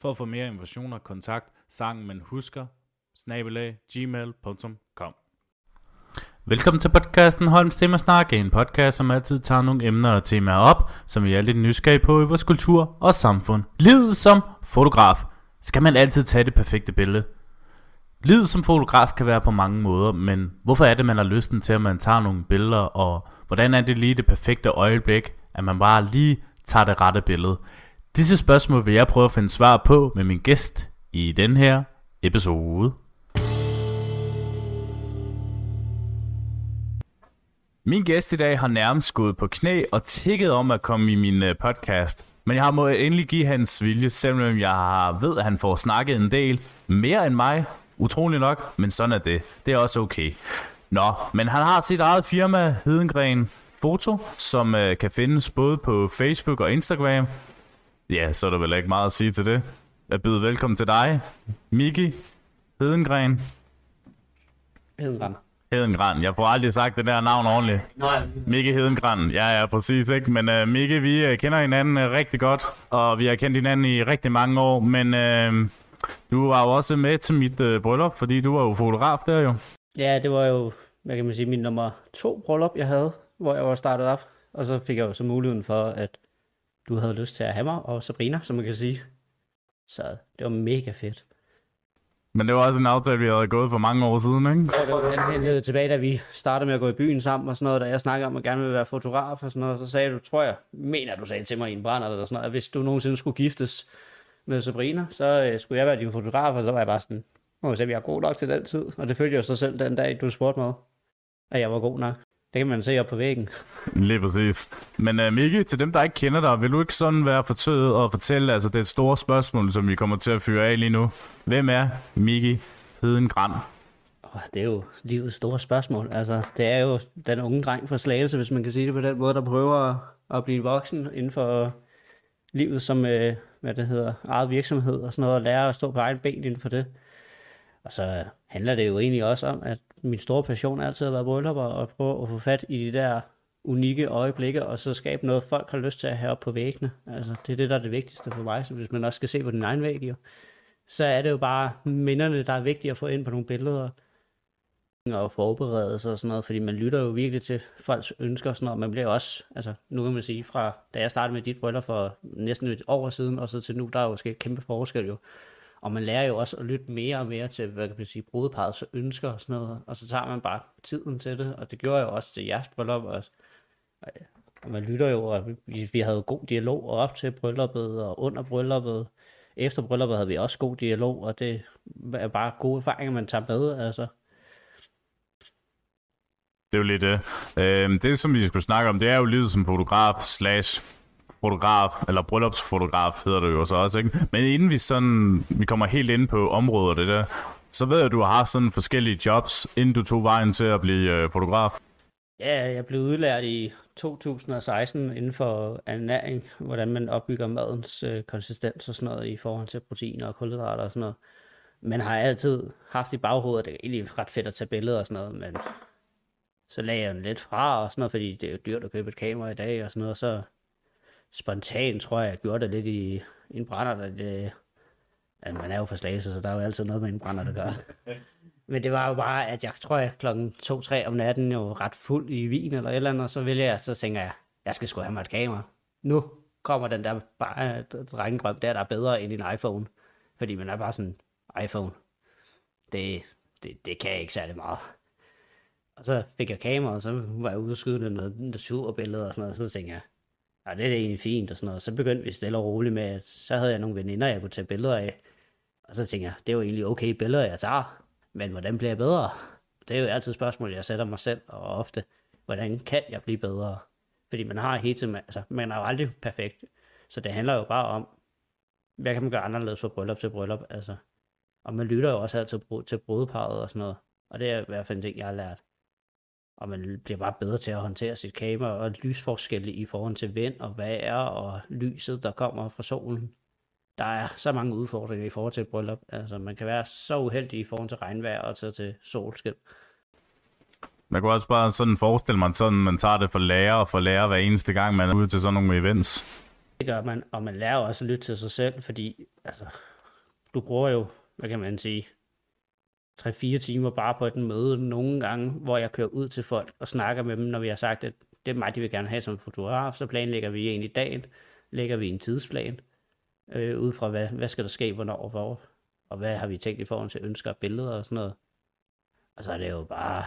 For at få mere informationer, kontakt sangen man husker, snabelag, gmail.com. Velkommen til podcasten Holms Temasnak, en podcast, som altid tager nogle emner og temaer op, som vi er lidt nysgerrige på i vores kultur og samfund. Livet som fotograf. Skal man altid tage det perfekte billede? Livet som fotograf kan være på mange måder, men hvorfor er det, man har lysten til, at man tager nogle billeder, og hvordan er det lige det perfekte øjeblik, at man bare lige tager det rette billede? Disse spørgsmål vil jeg prøve at finde svar på med min gæst i den her episode. Min gæst i dag har nærmest gået på knæ og tækket om at komme i min øh, podcast. Men jeg har måttet endelig give hans vilje, selvom jeg ved, at han får snakket en del mere end mig. Utrolig nok, men sådan er det. Det er også okay. Nå, men han har sit eget firma, Hedengren Foto, som øh, kan findes både på Facebook og Instagram. Ja, så er der vel ikke meget at sige til det. Jeg byder velkommen til dig, Miki Hedengren. Hedengren. Hedengren. Jeg får aldrig sagt det der navn ordentligt. Nej. Miki Hedengren. Ja, ja, præcis, ikke? Men uh, Miki, vi uh, kender hinanden uh, rigtig godt, og vi har kendt hinanden i rigtig mange år, men uh, du var jo også med til mit uh, bryllup, fordi du var jo fotograf der jo. Ja, det var jo, hvad kan man sige, min nummer to bryllup, jeg havde, hvor jeg var startet op. Og så fik jeg jo så muligheden for, at du havde lyst til at have mig og Sabrina, som man kan sige. Så det var mega fedt. Men det var også en aftale, vi havde gået for mange år siden, ikke? Og det var helt helt tilbage, da vi startede med at gå i byen sammen og sådan noget, da jeg snakkede om, at jeg gerne ville være fotograf og sådan noget, så sagde du, tror jeg, mener du sagde til mig i en brænder eller sådan noget, at hvis du nogensinde skulle giftes med Sabrina, så øh, skulle jeg være din fotograf, og så var jeg bare sådan, må vi se, jeg er god nok til den tid. Og det følte jeg så selv den dag, du spurgte mig, at jeg var god nok. Det kan man se op på væggen. Lige præcis. Men uh, Miki, til dem, der ikke kender dig, vil du ikke sådan være fortøjet og fortælle, altså det er et stort spørgsmål, som vi kommer til at fyre af lige nu. Hvem er Miki Hedengran? Oh, det er jo livets store spørgsmål. Altså, det er jo den unge dreng fra Slagelse, hvis man kan sige det på den måde, der prøver at, at blive voksen inden for livet som, øh, hvad det hedder, eget virksomhed og sådan noget, og lære at stå på egen ben inden for det. Og så handler det jo egentlig også om, at min store passion altid har været bryllupper, og prøve at få fat i de der unikke øjeblikke, og så skabe noget, folk har lyst til at have op på væggene. Altså, det er det, der er det vigtigste for mig, så hvis man også skal se på din egen væg, jo, så er det jo bare minderne, der er vigtige at få ind på nogle billeder, og forberede sig og sådan noget, fordi man lytter jo virkelig til folks ønsker og sådan noget, man bliver også, altså nu kan man sige, fra da jeg startede med dit bryllup for næsten et år siden, og så til nu, der er jo sket kæmpe forskel jo, og man lærer jo også at lytte mere og mere til, hvad kan man sige, så ønsker og sådan noget. Og så tager man bare tiden til det, og det gjorde jeg jo også til jeres bryllup også. Og man lytter jo, og vi, vi havde jo god dialog op til brylluppet og under brylluppet. Efter brylluppet havde vi også god dialog, og det er bare gode erfaringer, man tager med, altså. Det er jo lidt det. Øh, det, som vi skulle snakke om, det er jo livet som fotograf slash fotograf, eller bryllupsfotograf hedder det jo så også, ikke? Men inden vi sådan, vi kommer helt ind på området det der, så ved jeg, at du har haft sådan forskellige jobs, inden du tog vejen til at blive øh, fotograf. Ja, jeg blev udlært i 2016 inden for ernæring, hvordan man opbygger madens øh, konsistens og sådan noget i forhold til proteiner og kulhydrater og sådan noget. Man har altid haft i baghovedet, at det er egentlig ret fedt at tage billeder og sådan noget, men så lagde jeg den lidt fra og sådan noget, fordi det er jo dyrt at købe et kamera i dag og sådan noget, så spontant tror jeg, jeg gjorde det lidt i en brænder, at det, at man er jo for slagelse, så der er jo altid noget med en brænder, der gør. Men det var jo bare, at jeg tror, jeg klokken 2-3 om natten jo ret fuld i vin eller et eller andet, og så vælger jeg, så tænker jeg, jeg skal sgu have mig et kamera. Nu kommer den der bare drengedrøm der, der er bedre end en iPhone. Fordi man er bare sådan, iPhone, det, det, det kan jeg ikke særlig meget. Og så fik jeg kamera, og så var jeg ude og skyde noget, noget super billeder og sådan noget, og så tænkte jeg, ja, det er egentlig fint og sådan noget. Så begyndte vi stille og roligt med, at så havde jeg nogle veninder, jeg kunne tage billeder af. Og så tænkte jeg, det er jo egentlig okay billeder, jeg tager, men hvordan bliver jeg bedre? Det er jo altid et spørgsmål, jeg sætter mig selv, og ofte, hvordan kan jeg blive bedre? Fordi man har hele tiden, altså man er jo aldrig perfekt. Så det handler jo bare om, hvad kan man gøre anderledes fra bryllup til bryllup? Altså, Og man lytter jo også altid til brudeparret og sådan noget. Og det er i hvert fald en ting, jeg har lært. Og man bliver bare bedre til at håndtere sit kamera og lysforskelle i forhold til vind og vejr og lyset, der kommer fra solen. Der er så mange udfordringer i forhold til et bryllup. Altså, man kan være så uheldig i forhold til regnvejr og til, til solskin. Man kan også bare sådan forestille mig, sådan man tager det for lærer og for lærer hver eneste gang, man er ude til sådan nogle events. Det gør man, og man lærer også at lytte til sig selv, fordi altså, du bruger jo, hvad kan man sige, 3-4 timer bare på et møde nogle gange, hvor jeg kører ud til folk og snakker med dem, når vi har sagt, at det er mig, de vil gerne have som fotograf, så planlægger vi egentlig dagen, lægger vi en tidsplan, øh, ud fra hvad, hvad skal der ske, hvornår og hvor, og hvad har vi tænkt i forhold til ønsker og billeder og sådan noget. Og så er det jo bare,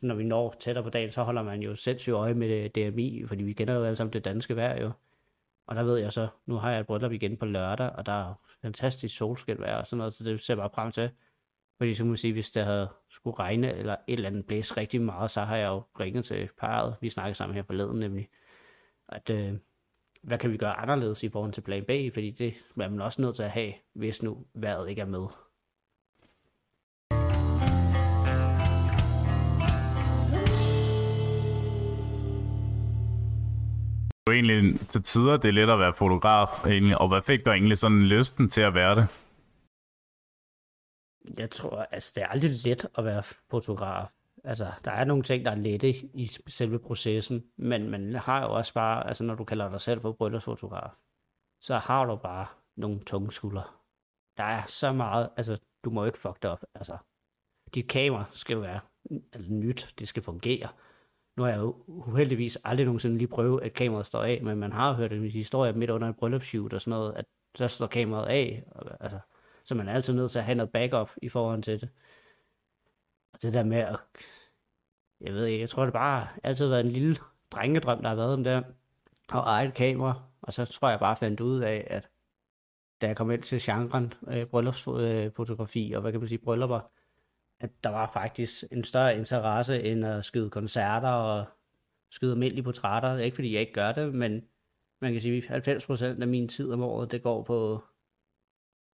når vi når tættere på dagen, så holder man jo sindssygt øje med øh, DMI, fordi vi kender jo alle sammen det danske vejr jo. Og der ved jeg så, nu har jeg et bryllup igen på lørdag, og der er fantastisk solskin vejr og sådan noget, så det ser bare frem til. Fordi så må man sige, hvis der havde skulle regne, eller et eller andet blæse rigtig meget, så har jeg jo ringet til parret, vi snakkede sammen her forleden nemlig, at øh, hvad kan vi gøre anderledes i forhold til plan B, fordi det er man også nødt til at have, hvis nu vejret ikke er med. egentlig til tider, det er let at være fotograf, egentlig. og hvad fik du egentlig sådan lysten til at være det? Jeg tror, altså det er aldrig let at være fotograf. Altså, der er nogle ting, der er lette i selve processen, men man har jo også bare, altså når du kalder dig selv for bryllupsfotograf, så har du bare nogle tunge skuldre. Der er så meget, altså du må ikke fuck det op, altså. Dit kamera skal være altså, nyt, det skal fungere. Nu har jeg jo uheldigvis aldrig nogensinde lige prøvet, at kameraet står af, men man har hørt en historie midt under en bryllupsshoot og sådan noget, at der står kameraet af, og, altså, så man er altid nødt til at have noget backup i forhold til det. Og det der med at, jeg ved ikke, jeg tror det bare altid har været en lille drengedrøm, der har været om der, og eget kamera, og så tror jeg bare fandt ud af, at da jeg kom ind til genren øh, bryllupsfotografi, øh, og hvad kan man sige, bryllupper, at der var faktisk en større interesse end at skyde koncerter og skyde almindelige portrætter. Ikke fordi jeg ikke gør det, men man kan sige, at 90% af min tid om året, det går på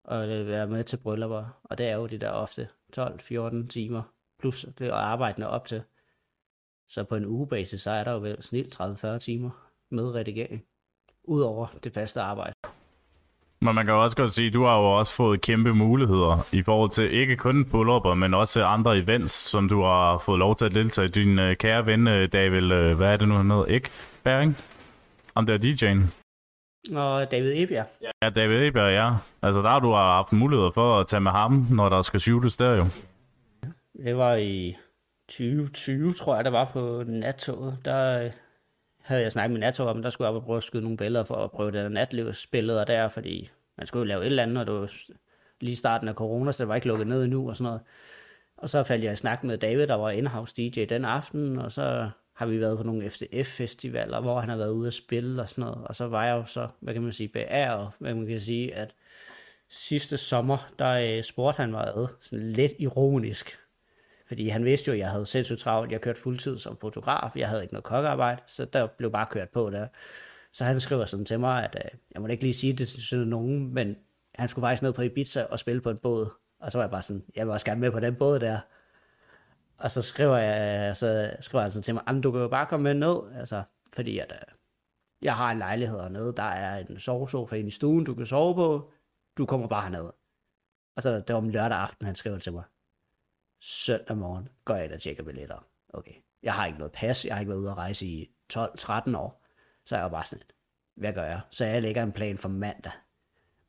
og øh, være med til bryllupper. Og det er jo det der ofte 12-14 timer, plus det at arbejde op til. Så på en ugebasis, så er der jo vel snilt 30-40 timer med redigering, udover det faste arbejde. Men man kan også godt sige, at du har jo også fået kæmpe muligheder i forhold til ikke kun bryllupper, men også andre events, som du har fået lov til at deltage i. Din øh, kære ven, øh, David, øh, hvad er det nu, han hedder? Ikke? Bæring? Om det er DJ'en. Og David Ebjerg. Ja, David Ebjerg, ja. Altså der har du haft muligheder for at tage med ham, når der skal shootes der jo. Det var i 2020, tror jeg, der var på nattoget. Der havde jeg snakket med Nato om, der skulle jeg op og prøve at skyde nogle billeder for at prøve det natlivsbilleder der, fordi man skulle jo lave et eller andet, og det var lige starten af corona, så det var ikke lukket ned endnu og sådan noget. Og så faldt jeg i snak med David, der var in-house DJ den aften, og så har vi været på nogle FDF-festivaler, hvor han har været ude at spille og sådan noget. Og så var jeg jo så, hvad kan man sige, beæret, hvad man kan sige, at sidste sommer, der øh, spurgte han mig sådan lidt ironisk, fordi han vidste jo, at jeg havde sindssygt travlt. Jeg kørte fuldtid som fotograf. Jeg havde ikke noget kokkearbejde, så der blev bare kørt på der. Så han skriver sådan til mig, at øh, jeg må ikke lige sige det til nogen, men han skulle faktisk ned på Ibiza og spille på en båd. Og så var jeg bare sådan, jeg vil også gerne med på den båd der. Og så skriver, jeg, så skriver han så til mig, du kan jo bare komme med ned, altså, fordi at, øh, jeg har en lejlighed hernede, der er en sovesofa inde i stuen, du kan sove på, du kommer bare herned. Og så det var om lørdag aften, han skrev til mig, søndag morgen går jeg ind og tjekker billetter. Okay, jeg har ikke noget pas, jeg har ikke været ude at rejse i 12-13 år. Så jeg var bare sådan, hvad gør jeg? Så jeg lægger en plan for mandag.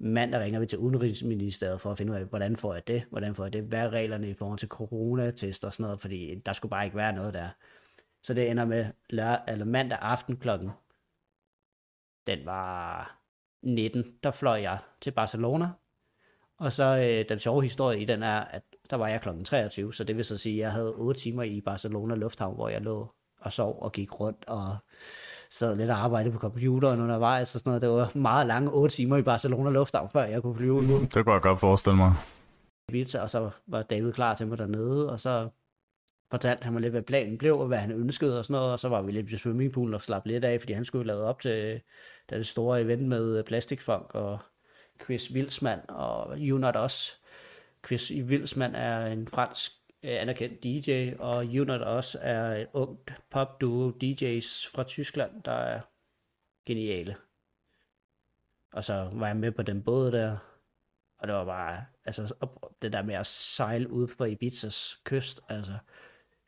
Mandag ringer vi til Udenrigsministeriet for at finde ud af, hvordan får jeg det? Hvordan får jeg det? Hvad er reglerne i forhold til coronatest og sådan noget? Fordi der skulle bare ikke være noget der. Så det ender med lør- eller mandag aften klokken. Den var 19. Der fløj jeg til Barcelona. Og så øh, den sjove historie i den er, at der var jeg klokken 23, så det vil så sige, at jeg havde 8 timer i Barcelona Lufthavn, hvor jeg lå og sov og gik rundt og sad lidt og arbejdede på computeren undervejs og sådan noget. Det var meget lange 8 timer i Barcelona Lufthavn, før jeg kunne flyve ud. Det kunne jeg godt forestille mig. Og så var David klar til mig dernede, og så fortalte han mig lidt, hvad planen blev, og hvad han ønskede og sådan noget, og så var vi lidt i swimmingpoolen og slappe lidt af, fordi han skulle lave op til det store event med Plastic Funk og Chris Wilsman og Junot også Chris Wilsman er en fransk øh, anerkendt DJ, og Unit også er et ungt popduo DJ's fra Tyskland, der er geniale. Og så var jeg med på den båd der, og det var bare, altså det der med at sejle ud på Ibizas kyst, altså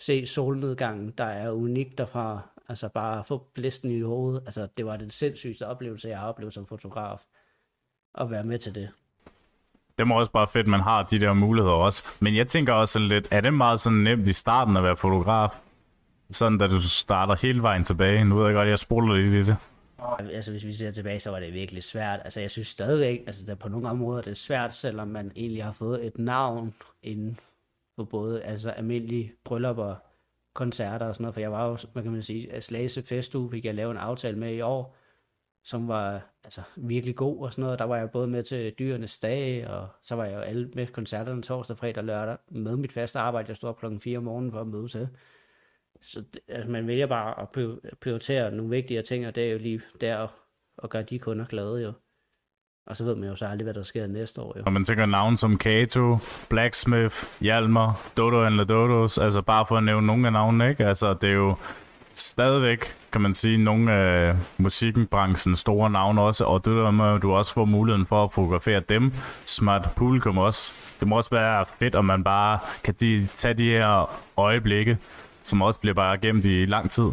se solnedgangen, der er unik derfra, altså bare få blæsten i hovedet, altså det var den sindssygste oplevelse, jeg har oplevet som fotograf, at være med til det. Det må også bare fedt, man har de der muligheder også. Men jeg tænker også sådan lidt, er det meget sådan nemt i starten at være fotograf? Sådan, da du starter hele vejen tilbage. Nu ved jeg godt, jeg spoler lidt i det. Altså, hvis vi ser tilbage, så var det virkelig svært. Altså, jeg synes stadigvæk, altså, der på nogle områder det er svært, selvom man egentlig har fået et navn inden for både altså, almindelige bryllupper, koncerter og sådan noget. For jeg var jo, hvad kan man sige, at Slagelse Festuge fik jeg lavet en aftale med i år, som var altså, virkelig god og sådan noget. Der var jeg både med til dyrenes dag, og så var jeg jo alle med koncerterne torsdag, fredag og lørdag med mit faste arbejde. Jeg stod op klokken 4 om morgenen for at møde til. Så det, altså, man vælger bare at prioritere nogle vigtige ting, og det er jo lige der at gøre de kunder glade jo. Og så ved man jo så aldrig, hvad der sker næste år. Jo. Når man tænker navn som Kato, Blacksmith, Hjalmar, Dodo and Dodos, altså bare for at nævne nogle af navnene, ikke? Altså det er jo stadigvæk, kan man sige, nogle af musikbranchens store navne også, og det der med, at du også får muligheden for at fotografere dem, smart publikum også. Det må også være fedt, om man bare kan de, tage de her øjeblikke, som også bliver bare gemt i lang tid.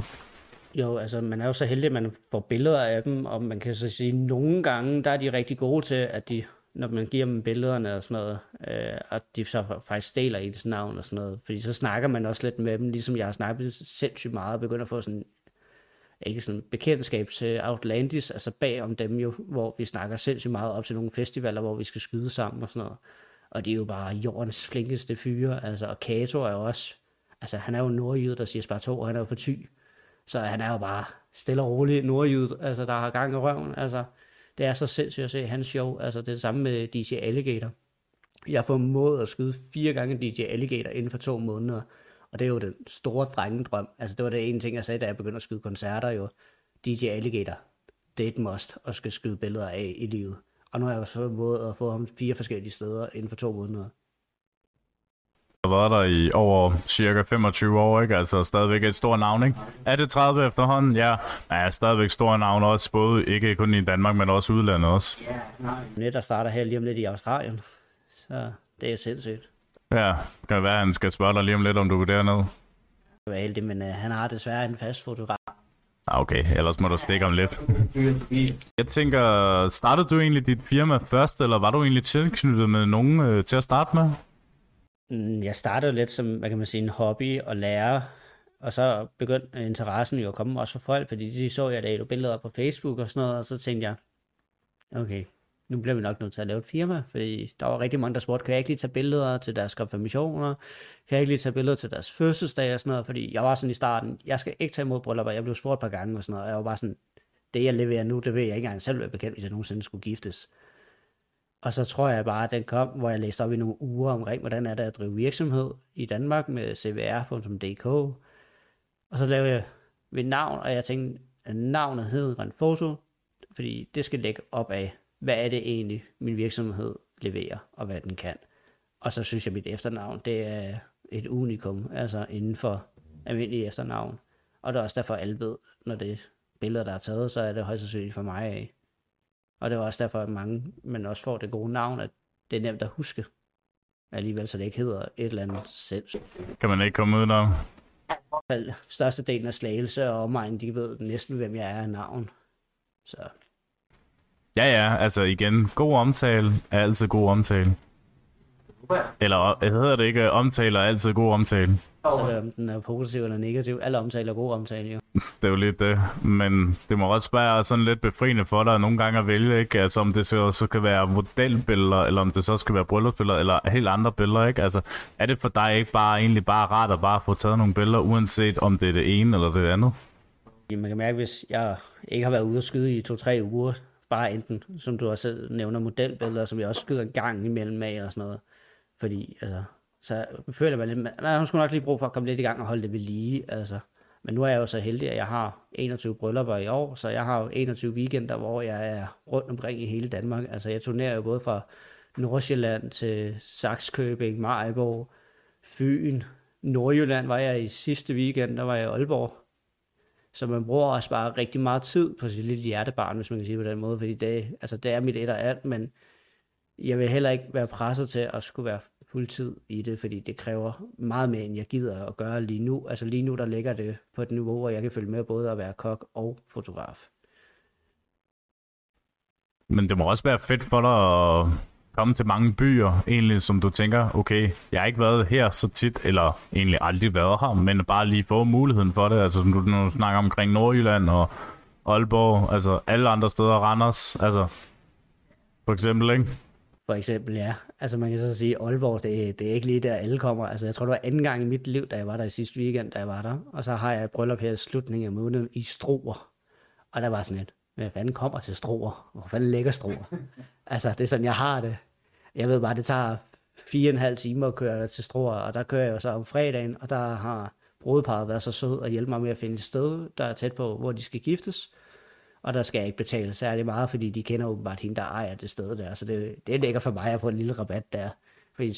Jo, altså man er jo så heldig, at man får billeder af dem, og man kan så sige, at nogle gange, der er de rigtig gode til, at de, når man giver dem billederne og sådan noget, øh, at de så faktisk deler ens navn og sådan noget. Fordi så snakker man også lidt med dem, ligesom jeg har snakket sindssygt meget, og begynder at få sådan ikke sådan bekendtskab til Outlandis, altså bag om dem jo, hvor vi snakker sindssygt meget op til nogle festivaler, hvor vi skal skyde sammen og sådan noget. Og de er jo bare jordens flinkeste fyre, altså, og Kato er jo også, altså han er jo nordjyd, der siger spart to, og han er jo på ty. Så han er jo bare stille og rolig nordjyd, altså der har gang i røven. Altså, det er så sindssygt at se hans show. Altså det er det samme med DJ Alligator. Jeg får mod at skyde fire gange DJ Alligator inden for to måneder. Og det er jo den store drengedrøm. Altså det var det ene ting, jeg sagde, da jeg begyndte at skyde koncerter jo. DJ Alligator, det er et must at skal skyde billeder af i livet. Og nu har jeg så måde at få ham fire forskellige steder inden for to måneder har været der i over cirka 25 år, ikke? Altså stadigvæk et stort navn, ikke? Er det 30 efterhånden? Ja, ja stadigvæk store navn også, både ikke kun i Danmark, men også udlandet også. Ja, nej. Net, der starter her lige om lidt i Australien, så det er sindssygt. Ja, kan det være, at han skal spørge dig lige om lidt, om du er dernede? Det var heldig, men uh, han har desværre en fast fotograf. Ah, okay, ellers må du stikke om lidt. Jeg tænker, startede du egentlig dit firma først, eller var du egentlig tilknyttet med nogen øh, til at starte med? Mm, jeg startede lidt som, hvad kan man sige, en hobby og lærer, og så begyndte interessen jo at komme også fra folk, fordi de så, jeg lagde billeder på Facebook og sådan noget, og så tænkte jeg, okay, nu bliver vi nok nødt til at lave et firma, fordi der var rigtig mange, der spurgte, kan jeg ikke lige tage billeder til deres konfirmationer, kan jeg ikke lige tage billeder til deres fødselsdag og sådan noget, fordi jeg var sådan i starten, jeg skal ikke tage imod bryllupper, jeg blev spurgt et par gange og sådan noget, og jeg var bare sådan, det jeg leverer nu, det ved jeg ikke engang selv være bekendt, hvis jeg nogensinde skulle giftes. Og så tror jeg bare, at den kom, hvor jeg læste op i nogle uger omkring, hvordan er det at drive virksomhed i Danmark med cvr.dk. Og så lavede jeg mit navn, og jeg tænkte, at navnet hed Rent Foto, fordi det skal lægge op af, hvad er det egentlig, min virksomhed leverer, og hvad den kan. Og så synes jeg, at mit efternavn, det er et unikum, altså inden for almindelige efternavn. Og det er også derfor, alle ved, når det er billeder, der er taget, så er det højst sandsynligt for mig af. Og det var også derfor, at mange, men også får det gode navn, at det er nemt at huske. Alligevel, så det ikke hedder et eller andet selv. Kan man ikke komme ud der? Størstedelen af slagelse og omegn, de ved næsten, hvem jeg er af navn. Så. Ja, ja, altså igen, god omtale er altid god omtale. Eller hedder det ikke, omtale er altid god omtale? Så det, om den er positiv eller negativ. Alle omtaler er god omtale, jo. det er jo lidt det. Men det må også være sådan lidt befriende for dig nogle gange at vælge, ikke? Altså om det så, så kan være modelbilleder, eller om det så skal være bryllupsbilleder, eller helt andre billeder, ikke? Altså er det for dig ikke bare egentlig bare rart at bare få taget nogle billeder, uanset om det er det ene eller det andet? Man kan mærke, hvis jeg ikke har været ude at skyde i to-tre uger, bare enten, som du også nævner, modelbilleder, som jeg også skyder en gang imellem af og sådan noget. Fordi, altså, så føler man lidt, man man skulle nok lige bruge for at komme lidt i gang og holde det ved lige, altså. Men nu er jeg jo så heldig, at jeg har 21 bryllupper i år, så jeg har jo 21 weekender, hvor jeg er rundt omkring i hele Danmark. Altså jeg turnerer jo både fra Nordsjælland til Saxkøbing, Maribo, Fyn, Nordjylland var jeg i sidste weekend, der var jeg i Aalborg. Så man bruger også bare rigtig meget tid på sit lille hjertebarn, hvis man kan sige på den måde, fordi det, altså det er mit et og alt, men jeg vil heller ikke være presset til at skulle være fuldtid i det, fordi det kræver meget mere, end jeg gider at gøre lige nu. Altså lige nu, der ligger det på et niveau, hvor jeg kan følge med både at være kok og fotograf. Men det må også være fedt for dig at komme til mange byer, egentlig, som du tænker, okay, jeg har ikke været her så tit, eller egentlig aldrig været her, men bare lige få muligheden for det. Altså, som du nu snakker omkring Nordjylland og Aalborg, altså alle andre steder, Randers, altså for eksempel, ikke? For eksempel, ja. Altså man kan så sige, Aalborg, det, det er ikke lige der, alle kommer. Altså jeg tror, det var anden gang i mit liv, da jeg var der i sidste weekend, da jeg var der. Og så har jeg et bryllup her i slutningen af måneden i Struer. Og der var sådan et, hvad fanden kommer til Struer? Hvor fanden ligger Struer? altså det er sådan, jeg har det. Jeg ved bare, det tager fire og en halv time at køre til Struer, og der kører jeg jo så om fredagen, og der har brudeparet været så sød at hjælpe mig med at finde et sted, der er tæt på, hvor de skal giftes og der skal jeg ikke betale særlig meget, fordi de kender åbenbart hende, der ejer det sted der, så det, det er lækkert for mig at få en lille rabat der, fordi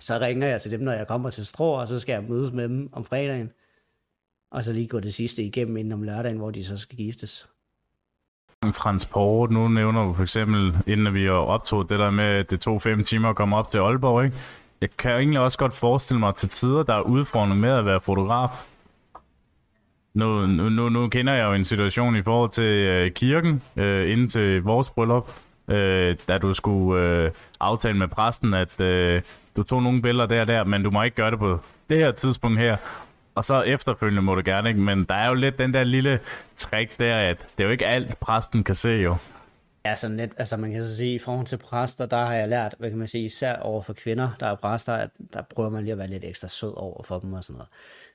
så ringer jeg til dem, når jeg kommer til Strå, og så skal jeg mødes med dem om fredagen, og så lige gå det sidste igennem inden om lørdagen, hvor de så skal giftes. Transport, nu nævner du for eksempel, inden vi optog det der med, at det tog fem timer at komme op til Aalborg, ikke? Jeg kan jo egentlig også godt forestille mig til tider, der er udfordrende med at være fotograf. Nu, nu, nu, nu kender jeg jo en situation i forhold til øh, kirken, øh, inden til vores bryllup, øh, da du skulle øh, aftale med præsten, at øh, du tog nogle billeder der og der, men du må ikke gøre det på det her tidspunkt her. Og så efterfølgende må du gerne, ikke? Men der er jo lidt den der lille trick der, at det er jo ikke alt, præsten kan se jo. Ja, så lidt, altså man kan så sige, i forhold til præster, der har jeg lært, hvad kan man sige, især over for kvinder, der er præster, at der prøver man lige at være lidt ekstra sød over for dem og sådan noget.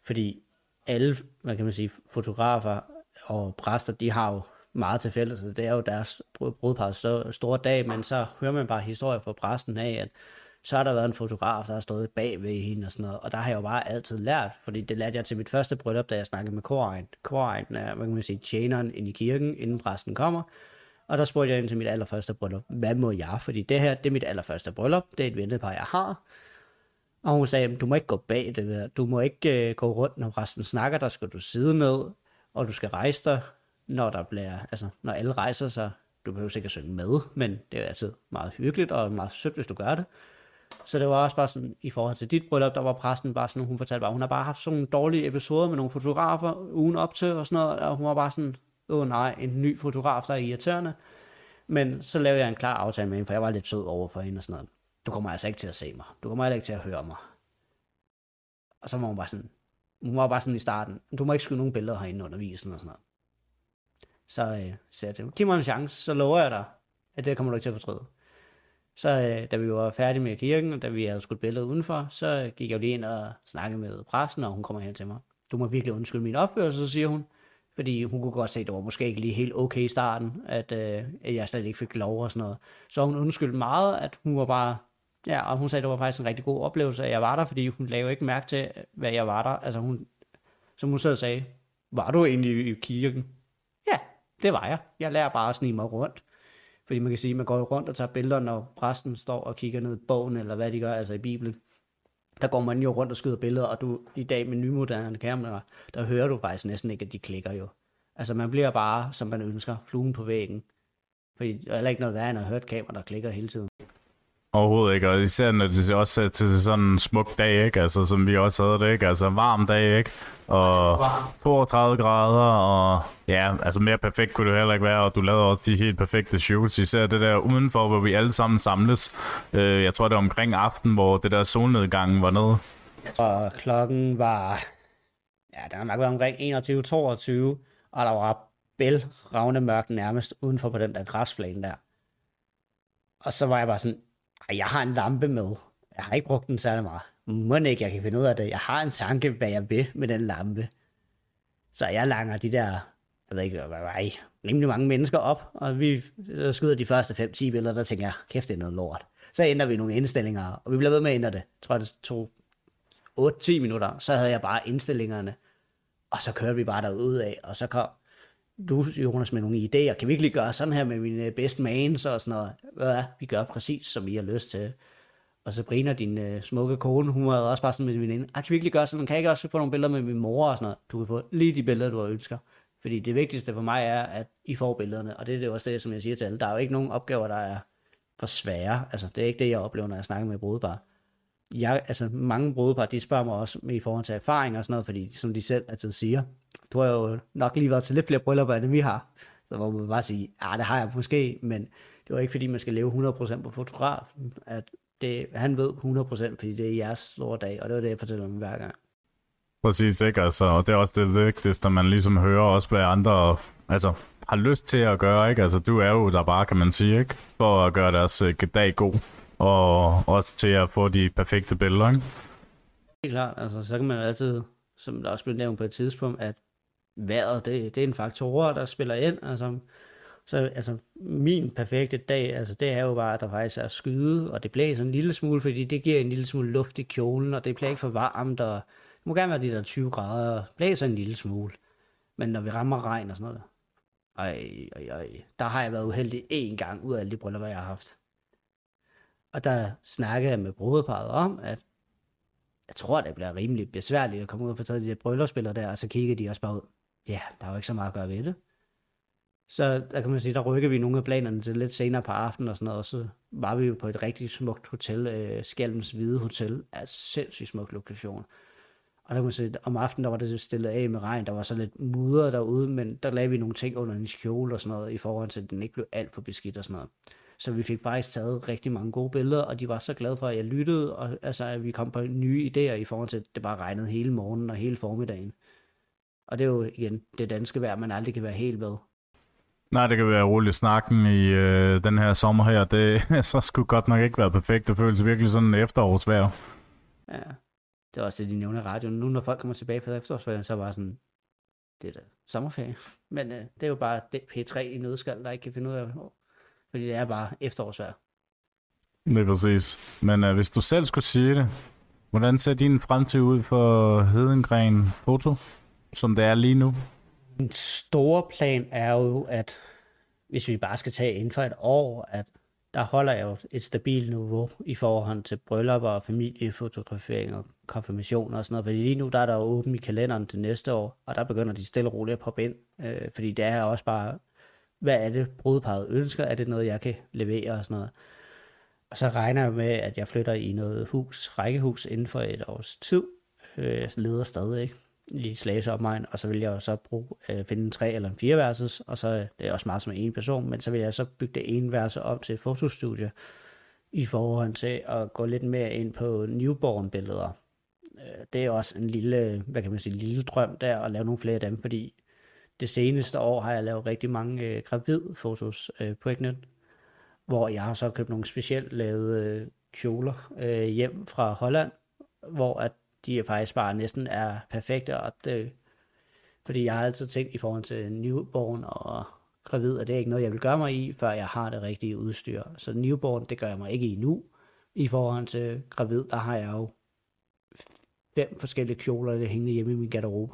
Fordi alle, hvad kan man sige, fotografer og præster, de har jo meget til fælles. Det er jo deres brudpars store, dag, men så hører man bare historier fra præsten af, at så har der været en fotograf, der har stået bag ved hende og sådan noget. Og der har jeg jo bare altid lært, fordi det lærte jeg til mit første bryllup, da jeg snakkede med korejen. Korejen er, hvad kan man sige, tjeneren ind i kirken, inden præsten kommer. Og der spurgte jeg ind til mit allerførste bryllup, hvad må jeg? Fordi det her, det er mit allerførste bryllup, det er et ventepar, jeg har. Og hun sagde, du må ikke gå bag det der. Du må ikke øh, gå rundt, når resten snakker. Der skal du sidde ned, og du skal rejse dig, når der bliver, altså, når alle rejser sig. Du behøver sikkert synge med, men det er altid meget hyggeligt og meget sødt, hvis du gør det. Så det var også bare sådan, i forhold til dit bryllup, der var præsten bare sådan, hun fortalte bare, hun har bare haft sådan nogle dårlige episoder med nogle fotografer ugen op til og sådan noget, og hun var bare sådan, åh nej, en ny fotograf, der er irriterende. Men så lavede jeg en klar aftale med hende, for jeg var lidt sød over for hende og sådan noget du kommer altså ikke til at se mig. Du kommer heller ikke til at høre mig. Og så var hun bare sådan, hun var bare sådan i starten, du må ikke skyde nogen billeder herinde under visen og sådan noget. Så øh, sagde jeg til giv mig en chance, så lover jeg dig, at det kommer du ikke til at fortryde. Så øh, da vi var færdige med kirken, og da vi havde skudt billedet udenfor, så gik jeg lige ind og snakkede med præsten, og hun kommer hen til mig. Du må virkelig undskylde min opførsel, så siger hun. Fordi hun kunne godt se, at det var måske ikke lige helt okay i starten, at, øh, at jeg slet ikke fik lov og sådan noget. Så hun undskyldte meget, at hun var bare Ja, og hun sagde, at det var faktisk en rigtig god oplevelse, at jeg var der, fordi hun lavede ikke mærke til, hvad jeg var der. Altså hun, som hun så sagde, var du egentlig i kirken? Ja, det var jeg. Jeg lærer bare at snige mig rundt. Fordi man kan sige, at man går rundt og tager billeder, når præsten står og kigger ned i bogen, eller hvad de gør, altså i Bibelen. Der går man jo rundt og skyder billeder, og du i dag med nymoderne kameraer, der hører du faktisk næsten ikke, at de klikker jo. Altså man bliver bare, som man ønsker, fluen på væggen. Fordi der er heller ikke noget værre, end at høre et kamera, der klikker hele tiden. Overhovedet ikke, og især når det også er til sådan en smuk dag, ikke? Altså, som vi også havde det, ikke? Altså, varm dag, ikke? Og 32 grader, og ja, altså mere perfekt kunne det heller ikke være, og du lavede også de helt perfekte shoots, især det der udenfor, hvor vi alle sammen samles. Øh, jeg tror, det var omkring aften, hvor det der solnedgang var nede. Og klokken var, ja, der var nok været omkring 21-22, og der var bælragende mørkt nærmest udenfor på den der græsplæne der. Og så var jeg bare sådan, jeg har en lampe med. Jeg har ikke brugt den særlig meget. Må ikke, jeg kan finde ud af det. Jeg har en tanke, hvad jeg vil med den lampe. Så jeg langer de der, jeg ved ikke, hvad var I, rimelig mange mennesker op, og vi øh, skyder de første 5-10 billeder, der tænker jeg, kæft, det er noget lort. Så ændrer vi nogle indstillinger, og vi bliver ved med at ændre det. Jeg tror, det tog 8-10 minutter, så havde jeg bare indstillingerne, og så kørte vi bare derud af, og så kom du, Jonas, med nogle idéer. Kan vi ikke lige gøre sådan her med mine øh, bedste mans og sådan noget? Hvad vi gør præcis, som I har lyst til. Og Sabrina, din øh, smukke kone, hun var også bare sådan med min veninde. Ah, kan vi ikke lige gøre sådan? Kan jeg ikke også få nogle billeder med min mor og sådan noget? Du kan få lige de billeder, du ønsker. Fordi det vigtigste for mig er, at I får billederne. Og det er det også det, som jeg siger til alle. Der er jo ikke nogen opgaver, der er for svære. Altså, det er ikke det, jeg oplever, når jeg snakker med brudepar. Jeg, altså, mange brudepar, de spørger mig også med i forhold til erfaring og sådan noget, fordi som de selv altid siger, du har jo nok lige været til lidt flere bryllupper, end vi har. Så må man bare sige, ja, det har jeg måske, men det var ikke fordi, man skal leve 100% på fotografen, at det, han ved 100%, fordi det er jeres store dag, og det er det, jeg fortæller dem hver gang. Præcis, ikke? Altså, og det er også det vigtigste, man ligesom hører også, hvad andre altså, har lyst til at gøre, ikke? Altså, du er jo der bare, kan man sige, ikke? For at gøre deres uh, dag god, og også til at få de perfekte billeder, ikke? Helt klart, altså, så kan man altid, som der også blev nævnt på et tidspunkt, at vejret, det, det er en faktor, der spiller ind, altså, så altså, min perfekte dag, altså det er jo bare, at der faktisk er skyde, og det blæser en lille smule, fordi det giver en lille smule luft i kjolen, og det bliver ikke for varmt, og det må gerne være de der 20 grader, blæser en lille smule. Men når vi rammer regn og sådan noget, ej, ej, ej, der har jeg været uheldig én gang ud af alle de bryllupper, jeg har haft. Og der snakkede jeg med brudeparret om, at jeg tror, det bliver rimelig besværligt at komme ud og få taget de der bryllupsbilleder der, og så kigger de også bare ud. Ja, der er jo ikke så meget at gøre ved det. Så der kan man sige, der rykker vi nogle af planerne til lidt senere på aftenen og sådan noget, og så var vi jo på et rigtig smukt hotel, øh, Skjalms Hvide Hotel, er sindssygt smuk lokation. Og der kan man sige, om aftenen der var det stillet af med regn, der var så lidt mudder derude, men der lagde vi nogle ting under en kjole og sådan noget, i forhold til, at den ikke blev alt for beskidt og sådan noget. Så vi fik faktisk taget rigtig mange gode billeder, og de var så glade for, at jeg lyttede, og altså, at vi kom på nye idéer i forhold til, at det bare regnede hele morgenen og hele formiddagen. Og det er jo igen det danske vejr, man aldrig kan være helt ved. Nej, det kan være roligt snakken i øh, den her sommer her. Det så skulle godt nok ikke være perfekt. Det føles virkelig sådan en efterårsvejr. Ja, det er også det, de nævner i radioen. Nu når folk kommer tilbage på efterårsferien, så var sådan, det er da sommerferie. Men øh, det er jo bare det P3 i nødskal, der ikke kan finde ud af, fordi det er bare efterårsvejr. Det er præcis. Men øh, hvis du selv skulle sige det, hvordan ser din fremtid ud for Hedengren Foto, som det er lige nu? En stor plan er jo, at hvis vi bare skal tage inden for et år, at der holder jeg jo et stabilt niveau i forhold til bryllupper og familiefotografering og konfirmationer og sådan noget. Fordi lige nu der er der jo åben i kalenderen til næste år, og der begynder de stille og roligt at poppe ind. Øh, fordi det er også bare, hvad er det brudeparet ønsker? Er det noget, jeg kan levere og sådan noget? Og så regner jeg med, at jeg flytter i noget hus, rækkehus inden for et års tid. Øh, leder stadig, ikke? I Slagelse opmegn, og så vil jeg jo så bruge, øh, finde en tre eller en fire versus, og så øh, det er også meget som en person, men så vil jeg så bygge det ene versus om til fotostudie, i forhold til at gå lidt mere ind på newborn-billeder. Øh, det er også en lille, hvad kan man sige, lille drøm der, at lave nogle flere af dem, fordi det seneste år har jeg lavet rigtig mange øh, gravid-fotos øh, på Egnet, hvor jeg har så købt nogle specielt lavede øh, kjoler øh, hjem fra Holland, hvor at de er faktisk bare næsten er perfekte, og det, fordi jeg har altid tænkt i forhold til newborn og gravid, at det er ikke noget, jeg vil gøre mig i, før jeg har det rigtige udstyr. Så newborn, det gør jeg mig ikke i nu. I forhold til gravid, der har jeg jo fem forskellige kjoler, der hænger hjemme i min garderobe.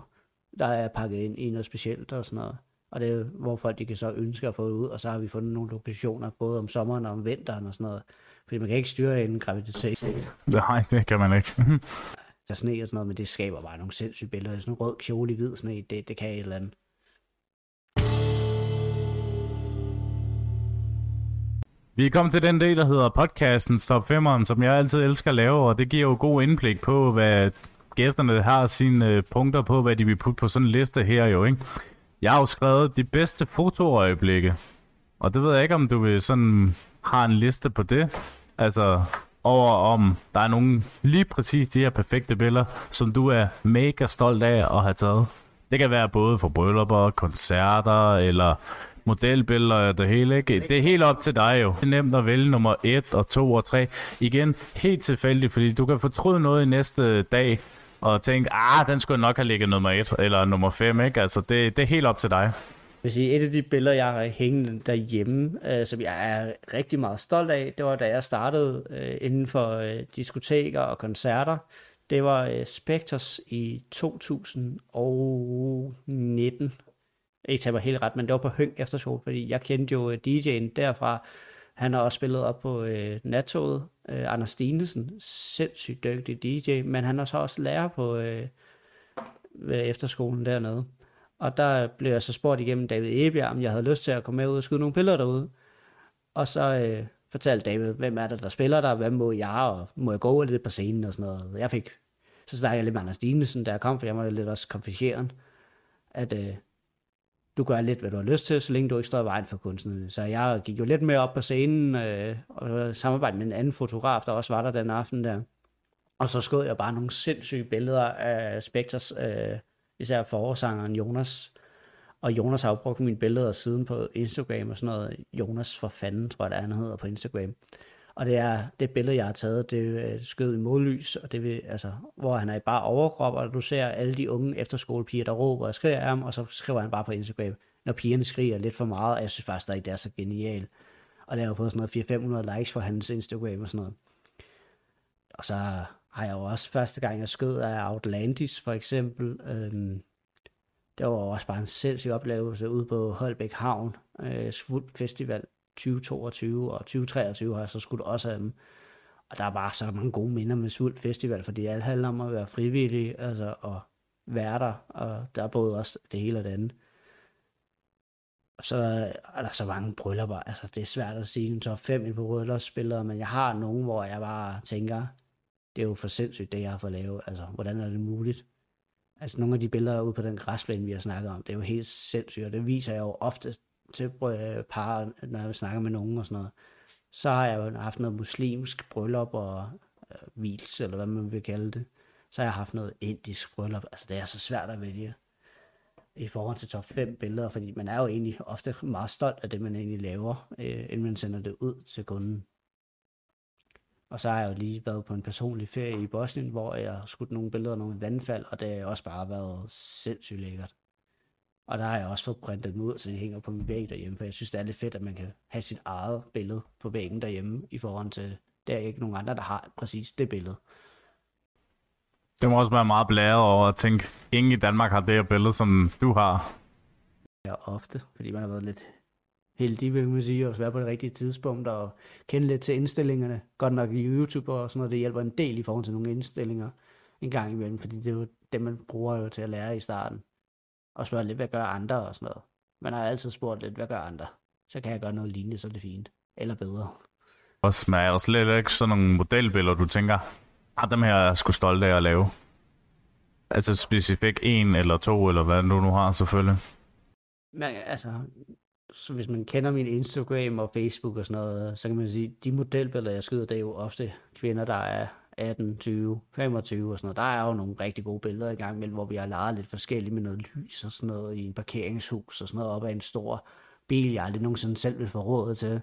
Der er pakket ind i noget specielt og sådan noget. Og det er, hvor folk de kan så ønske at få ud, og så har vi fundet nogle lokationer, både om sommeren og om vinteren og sådan noget. Fordi man kan ikke styre en graviditet. Nej, det kan man ikke. der sne og sådan noget, men det skaber bare nogle sindssyge billeder. Sådan en rød kjole i hvid sne, det, det kan et eller andet. Vi er kommet til den del, der hedder podcasten Stop 5'eren, som jeg altid elsker at lave, og det giver jo god indblik på, hvad gæsterne har sine øh, punkter på, hvad de vil putte på sådan en liste her jo, ikke? Jeg har jo skrevet de bedste fotoøjeblikke, og det ved jeg ikke, om du vil sådan har en liste på det. Altså, over om der er nogle lige præcis de her perfekte billeder, som du er mega stolt af at have taget. Det kan være både for bryllupper, koncerter eller modelbilleder og det hele. Ikke? Det er helt op til dig jo. Det er nemt at vælge nummer 1 og 2 og 3. Igen, helt tilfældigt, fordi du kan fortryde noget i næste dag og tænke, ah, den skulle nok have ligget nummer 1 eller nummer 5. Ikke? Altså, det, det er helt op til dig vil sige, et af de billeder, jeg har hængende derhjemme, øh, som jeg er rigtig meget stolt af, det var da jeg startede øh, inden for øh, diskoteker og koncerter. Det var øh, Spectres i 2019. ikke tager mig helt ret, men det var på Høng efterskole, fordi jeg kendte jo øh, DJ'en derfra. Han har også spillet op på øh, nattoget. Øh, Anders Stinesen, sindssygt dygtig DJ, men han er så også lærer på øh, øh efterskolen dernede. Og der blev jeg så spurgt igennem David Ebjerg, om jeg havde lyst til at komme med ud og skyde nogle billeder derude. Og så øh, fortalte David, hvem er det, der spiller der, hvad må jeg, og må jeg gå lidt på scenen og sådan noget. Jeg fik, så snakkede jeg lidt med Anders Dinesen, da jeg kom, for jeg var lidt også konfessieren, at øh, du gør lidt, hvad du har lyst til, så længe du ikke står i vejen for kunstnerne. Så jeg gik jo lidt mere op på scenen, øh, og samarbejdede med en anden fotograf, der også var der den aften der. Og så skød jeg bare nogle sindssyge billeder af Spectres, øh, især forårsangeren Jonas. Og Jonas har jo brugt mine billeder siden på Instagram og sådan noget. Jonas for fanden, tror jeg, det er, han hedder på Instagram. Og det er det billede, jeg har taget, det er skød i modlys, og det vil, altså, hvor han er i bare overkrop, og du ser alle de unge efterskolepiger, der råber og skriger af ham, og så skriver han bare på Instagram, når pigerne skriger lidt for meget, og jeg synes faktisk stadig, det er så genialt. Og der har jo fået sådan noget 400-500 likes på hans Instagram og sådan noget. Og så har jeg jo også første gang, jeg skød af Outlandis for eksempel. Øhm, det var også bare en sindssyg oplevelse ude på Holbæk Havn, øh, Svulp Festival 2022 og 2023 har jeg så skudt også af dem. Og der er bare så mange gode minder med Svulp Festival, fordi alt handler om at være frivillig, altså og være der, og der er både også det hele og det andet. Og så er der så mange bryllupper, altså det er svært at sige en top 5 i på bryllupsspillere, men jeg har nogen, hvor jeg bare tænker, det er jo for sindssygt, det jeg har fået lavet. Altså, hvordan er det muligt? Altså, nogle af de billeder ude på den græsplæne, vi har snakket om, det er jo helt sindssygt, og det viser jeg jo ofte til øh, par, når jeg snakker med nogen og sådan noget. Så har jeg jo haft noget muslimsk bryllup og øh, vils, eller hvad man vil kalde det. Så har jeg haft noget indisk bryllup. Altså, det er så svært at vælge i forhold til top 5 billeder, fordi man er jo egentlig ofte meget stolt af det, man egentlig laver, øh, inden man sender det ud til kunden. Og så har jeg jo lige været på en personlig ferie i Bosnien, hvor jeg har skudt nogle billeder af nogle vandfald, og det har også bare været sindssygt lækkert. Og der har jeg også fået printet dem ud, så de hænger på min væg derhjemme, for jeg synes, det er lidt fedt, at man kan have sit eget billede på væggen derhjemme, i forhold til, der er ikke nogen andre, der har præcis det billede. Det må også være meget blæret over at tænke, ingen i Danmark har det her billede, som du har. Ja, ofte, fordi man har været lidt heldig, vil man sige, at være på det rigtige tidspunkt og kende lidt til indstillingerne. Godt nok i YouTube og sådan noget, det hjælper en del i forhold til nogle indstillinger en gang imellem, fordi det er jo det, man bruger jo til at lære i starten. Og spørge lidt, hvad gør andre og sådan noget. Man har altid spurgt lidt, hvad gør andre? Så kan jeg gøre noget lignende, så er det fint. Eller bedre. Og smager slet ikke sådan nogle modelbilleder, du tænker, ah, dem her er jeg sgu stolt af at lave? Altså specifikt en eller to, eller hvad du nu har selvfølgelig. Men altså, så hvis man kender min Instagram og Facebook og sådan noget, så kan man sige, de modelbilleder, jeg skyder, det er jo ofte kvinder, der er 18, 20, 25 og sådan noget. Der er jo nogle rigtig gode billeder i gang imellem, hvor vi har leget lidt forskelligt med noget lys og sådan noget i en parkeringshus og sådan noget op ad en stor bil, jeg aldrig nogensinde selv vil få råd til.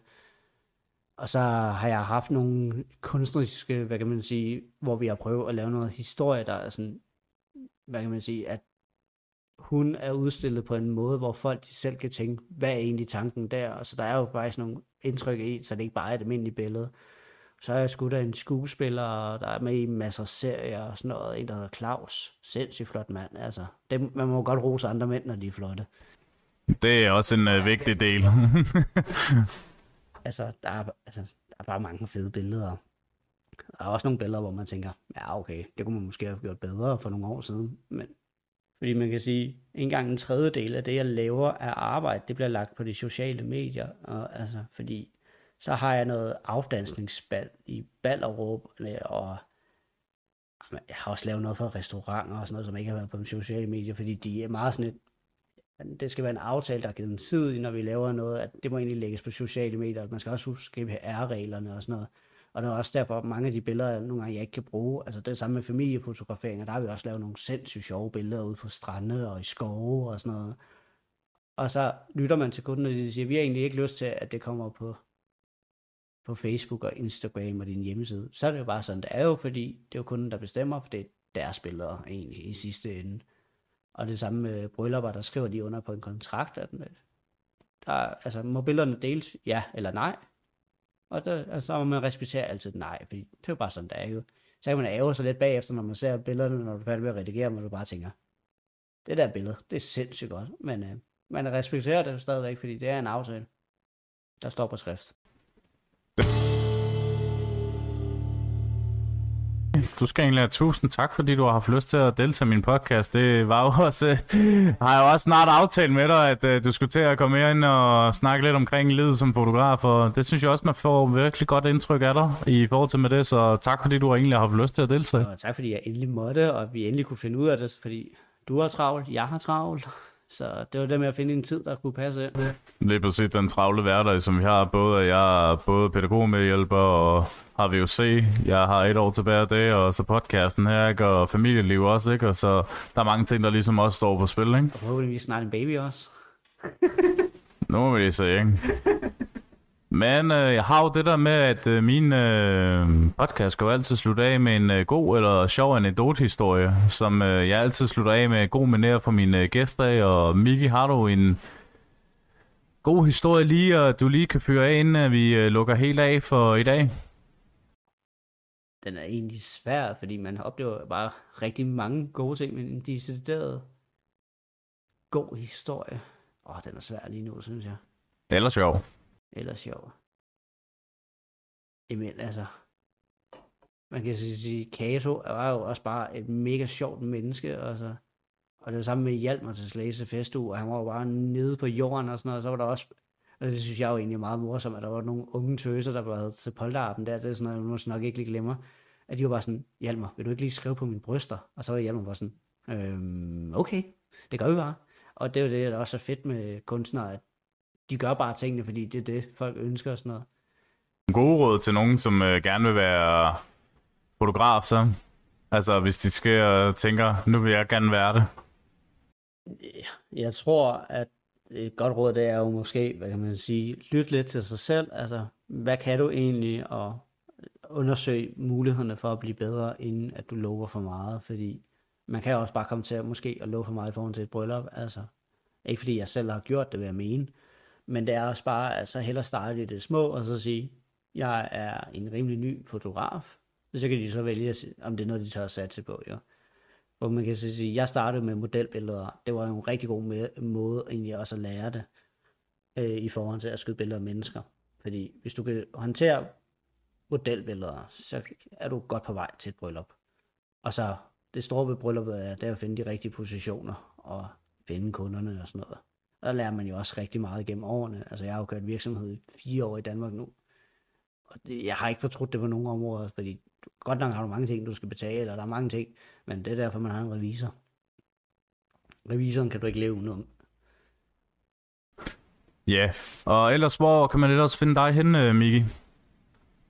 Og så har jeg haft nogle kunstneriske, hvad kan man sige, hvor vi har prøvet at lave noget historie, der er sådan, hvad kan man sige, at hun er udstillet på en måde, hvor folk de selv kan tænke, hvad er egentlig tanken der? Og så der er jo faktisk nogle indtryk i, så det ikke bare er et almindeligt billede. Så er jeg sgu da en skuespiller, der er med i masser af serier og sådan noget. En, der hedder Claus. Sindssygt flot mand. Altså, det, man må godt rose andre mænd, når de er flotte. Det er også en uh, vigtig del. altså, der er, altså, der er bare mange fede billeder. Der er også nogle billeder, hvor man tænker, ja okay, det kunne man måske have gjort bedre for nogle år siden. Men fordi man kan sige, en gang en tredjedel af det, jeg laver af arbejde, det bliver lagt på de sociale medier. Og, altså, fordi så har jeg noget afdansningsbal i Ballerup, og jeg har også lavet noget for restauranter og sådan noget, som ikke har været på de sociale medier, fordi de er meget sådan et, det skal være en aftale, der er givet tid, når vi laver noget, at det må egentlig lægges på sociale medier, man skal også huske GDPR-reglerne og sådan noget. Og det er også derfor, at mange af de billeder, nogle gange jeg ikke kan bruge, altså det er samme med familiefotograferinger, der har vi også lavet nogle sindssygt sjove billeder ude på strande og i skove og sådan noget. Og så lytter man til kunden, og de siger, vi har egentlig ikke lyst til, at det kommer på, på Facebook og Instagram og din hjemmeside. Så er det jo bare sådan, det er jo, fordi det er jo kunden, der bestemmer, for det er deres billeder egentlig i sidste ende. Og det samme med bryllupper, der skriver de under på en kontrakt, at der, altså, må billederne deles, ja eller nej? Og der, altså, så må man respektere altid nej, fordi det er jo bare sådan, det er jo. Så kan man ære sig lidt bagefter, når man ser billederne, når du er færdig med at redigere, og du bare tænker, det der billede, det er sindssygt godt, men øh, man respekterer det stadigvæk, fordi det er en aftale, der står på skrift. Du skal egentlig have tusind tak, fordi du har haft lyst til at deltage i min podcast. Det var jo også, øh, har jeg jo også snart aftalt med dig, at øh, du skulle til at komme ind og snakke lidt omkring livet som fotograf, og det synes jeg også, man får virkelig godt indtryk af dig i forhold til med det, så tak fordi du egentlig har haft lyst til at deltage. Og tak fordi jeg endelig måtte, og vi endelig kunne finde ud af det, fordi du har travlt, jeg har travlt. Så det var det med at finde en tid, der kunne passe ind. Lige præcis den travle hverdag, som vi har. Både jeg er både pædagogmedhjælper og har VUC. Jeg har et år tilbage af det, og så podcasten her, ikke? og familieliv også. Ikke? Og så der er mange ting, der ligesom også står på spil. Ikke? Og forhåbentlig snart en baby også. nu må vi lige se, ikke? Men øh, jeg har jo det der med, at øh, min øh, podcast skal jo altid slutte af med en øh, god eller sjov anekdotehistorie, som øh, jeg altid slutter af med god manér for mine øh, gæster. Og Miki, har du en god historie lige, og du lige kan fyre af, inden vi øh, lukker helt af for i dag? Den er egentlig svær, fordi man oplever bare rigtig mange gode ting, men en decideret god historie. Åh, den er svær lige nu, synes jeg. Eller sjov eller sjov. Jamen altså, man kan sige, Kato var jo også bare et mega sjovt menneske, altså. Og det var samme med Hjalmar til Slagelse Festuge, og han var jo bare nede på jorden og sådan noget, og så var der også, og det synes jeg jo egentlig meget morsomt, at der var nogle unge tøser, der var til polterappen der, det er sådan noget, jeg måske nok ikke lige glemmer, at de var bare sådan, Hjalmar, vil du ikke lige skrive på mine bryster? Og så var Hjalmar bare sådan, øhm, okay, det gør vi bare. Og det er jo det, der også er fedt med kunstnere, at de gør bare tingene, fordi det er det, folk ønsker og sådan noget. Gode råd til nogen, som øh, gerne vil være fotograf, så? Altså, hvis de skal og tænker, nu vil jeg gerne være det. Jeg tror, at et godt råd, det er jo måske, hvad kan man sige, lyt lidt til sig selv. Altså, hvad kan du egentlig, og undersøge mulighederne for at blive bedre, inden at du lover for meget, fordi man kan også bare komme til at måske at love for meget i forhold til et bryllup. Altså, ikke fordi jeg selv har gjort det, vil jeg mene, men det er også bare altså hellere starte i det små, og så sige, jeg er en rimelig ny fotograf. Så kan de så vælge, om det er noget, de tager at satse på. Jo. Hvor man kan sige, jeg startede med modelbilleder. Det var en rigtig god måde egentlig også at lære det, øh, i forhold til at skyde billeder af mennesker. Fordi hvis du kan håndtere modelbilleder, så er du godt på vej til et bryllup. Og så det store ved brylluppet er, det er at finde de rigtige positioner og finde kunderne og sådan noget. Og der lærer man jo også rigtig meget gennem årene. Altså jeg har jo kørt virksomhed i fire år i Danmark nu. Og det, jeg har ikke fortrudt det på nogen områder, fordi godt nok har du mange ting, du skal betale, eller der er mange ting, men det er derfor, man har en revisor. Revisoren kan du ikke leve uden Ja, yeah. og ellers hvor kan man ellers finde dig henne, Miki?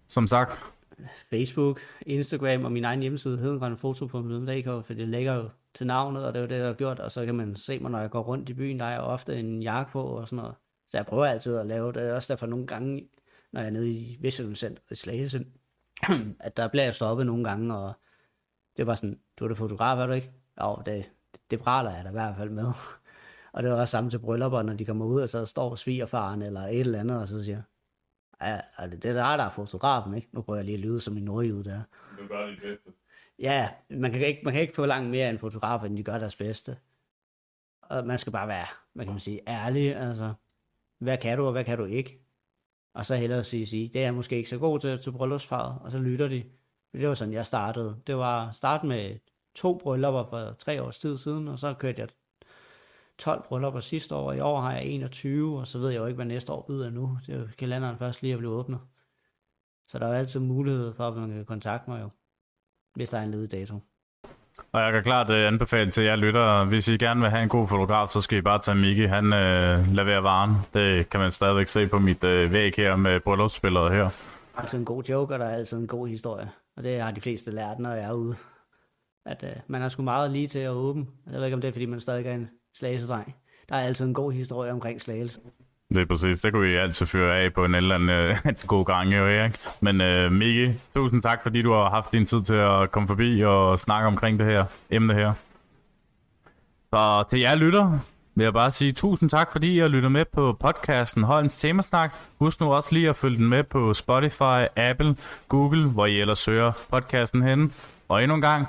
Som sagt. Facebook, Instagram og min egen hjemmeside, hedengrønnefoto.dk, for det ligger jo til navnet, og det er jo det, der har gjort, og så kan man se mig, når jeg går rundt i byen, der er jeg ofte en jakke på og sådan noget. Så jeg prøver altid at lave det, også derfor nogle gange, når jeg er nede i Vestjyllandscenter i Slagelse, at der bliver jeg stoppet nogle gange, og det var sådan, du er da fotograf, er du ikke? Jo, det, det praler jeg da i hvert fald med. og det var også samme til bryllupper, når de kommer ud, og så står svigerfaren eller et eller andet, og så siger, ja, det er der, der er fotografen, ikke? Nu prøver jeg lige at lyde som en nordjyde der. Du gør det bedste. Ja, man kan ikke, man kan ikke få langt mere end fotografer, end de gør deres bedste. Og man skal bare være, hvad kan man sige, ærlig, altså, hvad kan du, og hvad kan du ikke? Og så hellere sige, sige det er jeg måske ikke så god til, til bryllupsfaget, og så lytter de. Det var sådan, jeg startede. Det var start med to bryllupper for tre års tid siden, og så kørte jeg 12 bryllupper sidste år, og i år har jeg 21, og så ved jeg jo ikke, hvad næste år byder nu. Det er jo kalenderen først lige at blive åbnet. Så der er jo altid mulighed for, at man kan kontakte mig jo hvis der er en ledig dato. Og jeg kan klart uh, anbefale til jer lytter, hvis I gerne vil have en god fotograf, så skal I bare tage Miki. Han uh, leverer varen. Det kan man stadigvæk se på mit uh, væg her med bryllupsbilledet her. er altid en god joke, og der er altid en god historie. Og det har de fleste lært, når jeg er ude. At uh, man er sgu meget lige til at åbne. Jeg ved ikke, om det er, fordi man stadig er en slagelsedreng. Der er altid en god historie omkring slagelse. Det er præcis. Det kunne vi altid føre af på en eller anden øh, god gang, jo, ikke? Men øh, Miki, tusind tak, fordi du har haft din tid til at komme forbi og snakke omkring det her emne her. Så til jer lytter, vil jeg bare sige tusind tak, fordi I har lyttet med på podcasten Holms Temasnak. Husk nu også lige at følge den med på Spotify, Apple, Google, hvor I ellers søger podcasten hen. Og endnu en gang,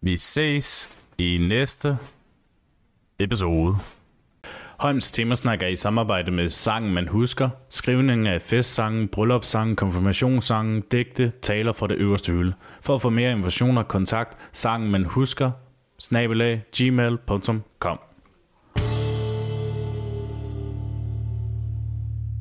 vi ses i næste episode. Holms Temasnak er i samarbejde med Sangen Man Husker, skrivningen af festsangen, bryllupssangen, konfirmationssangen, digte, taler fra det øverste hylde. For at få mere information og kontakt, sangen man husker, snabelag, gmail.com.